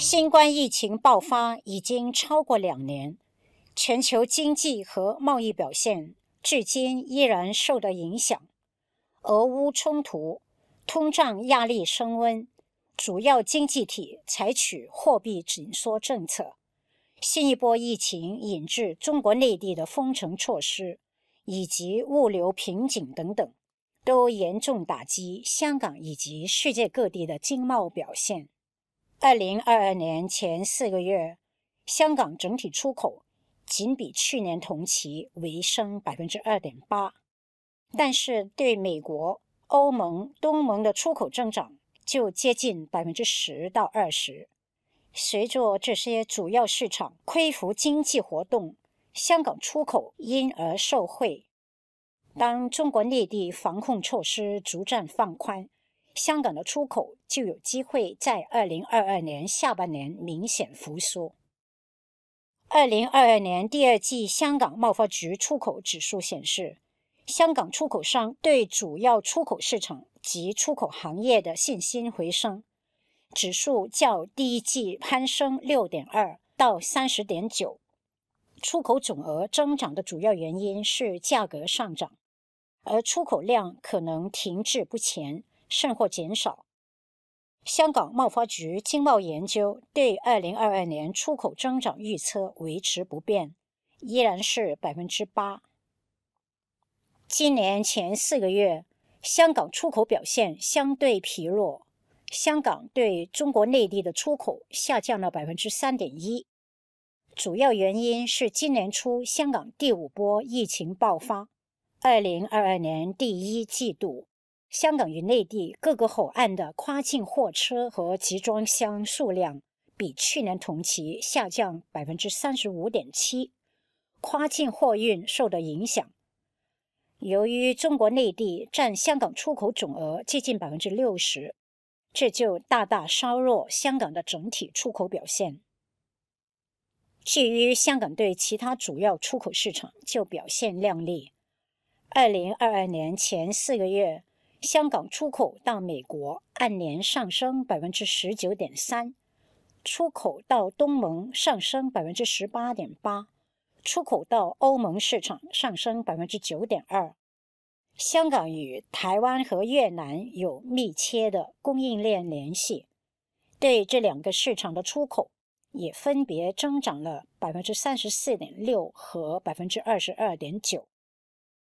新冠疫情爆发已经超过两年，全球经济和贸易表现至今依然受到影响。俄乌冲突、通胀压力升温，主要经济体采取货币紧缩政策。新一波疫情引致中国内地的封城措施，以及物流瓶颈等等，都严重打击香港以及世界各地的经贸表现。二零二二年前四个月，香港整体出口仅比去年同期微升百分之二点八，但是对美国、欧盟、东盟的出口增长就接近百分之十到二十。随着这些主要市场恢复经济活动，香港出口因而受惠。当中国内地防控措施逐渐放宽，香港的出口就有机会在二零二二年下半年明显复苏。二零二二年第二季香港贸发局出口指数显示，香港出口商对主要出口市场及出口行业的信心回升。指数较第一季攀升六点二到三十点九，出口总额增长的主要原因是价格上涨，而出口量可能停滞不前，甚或减少。香港贸发局经贸研究对二零二二年出口增长预测维持不变，依然是百分之八。今年前四个月，香港出口表现相对疲弱。香港对中国内地的出口下降了百分之三点一，主要原因是今年初香港第五波疫情爆发。二零二二年第一季度，香港与内地各个口岸的跨境货车和集装箱数量比去年同期下降百分之三十五点七，跨境货运受到影响。由于中国内地占香港出口总额接近百分之六十。这就大大削弱香港的整体出口表现。至于香港对其他主要出口市场就表现亮丽。二零二二年前四个月，香港出口到美国按年上升百分之十九点三，出口到东盟上升百分之十八点八，出口到欧盟市场上升百分之九点二。香港与台湾和越南有密切的供应链联系，对这两个市场的出口也分别增长了百分之三十四点六和百分之二十二点九。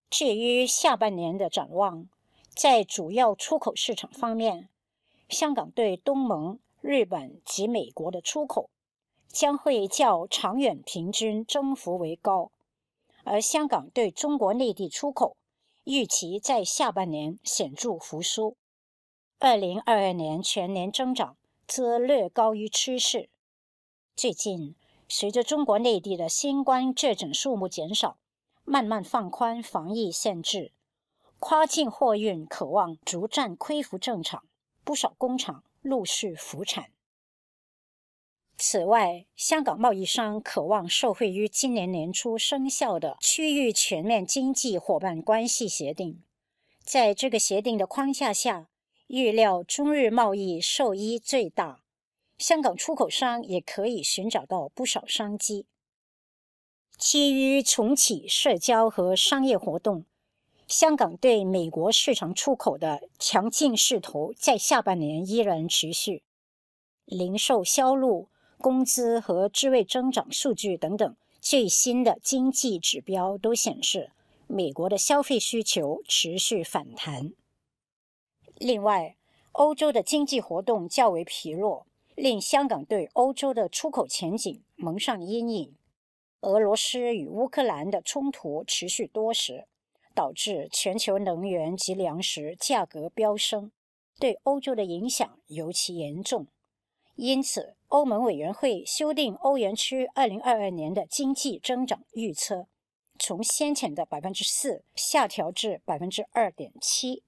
至于下半年的展望，在主要出口市场方面，香港对东盟、日本及美国的出口将会较长远平均增幅为高，而香港对中国内地出口。预期在下半年显著复苏，二零二二年全年增长则略高于趋势。最近，随着中国内地的新冠确诊数目减少，慢慢放宽防疫限制，跨境货运渴望逐渐恢复正常，不少工厂陆续复产。此外，香港贸易商渴望受惠于今年年初生效的区域全面经济伙伴关系协定，在这个协定的框架下，预料中日贸易受益最大，香港出口商也可以寻找到不少商机。基于重启社交和商业活动，香港对美国市场出口的强劲势头在下半年依然持续，零售销路。工资和职位增长数据等等最新的经济指标都显示，美国的消费需求持续反弹。另外，欧洲的经济活动较为疲弱，令香港对欧洲的出口前景蒙上阴影。俄罗斯与乌克兰的冲突持续多时，导致全球能源及粮食价格飙升，对欧洲的影响尤其严重。因此，欧盟委员会修订欧元区二零二二年的经济增长预测，从先前的百分之四下调至百分之二点七。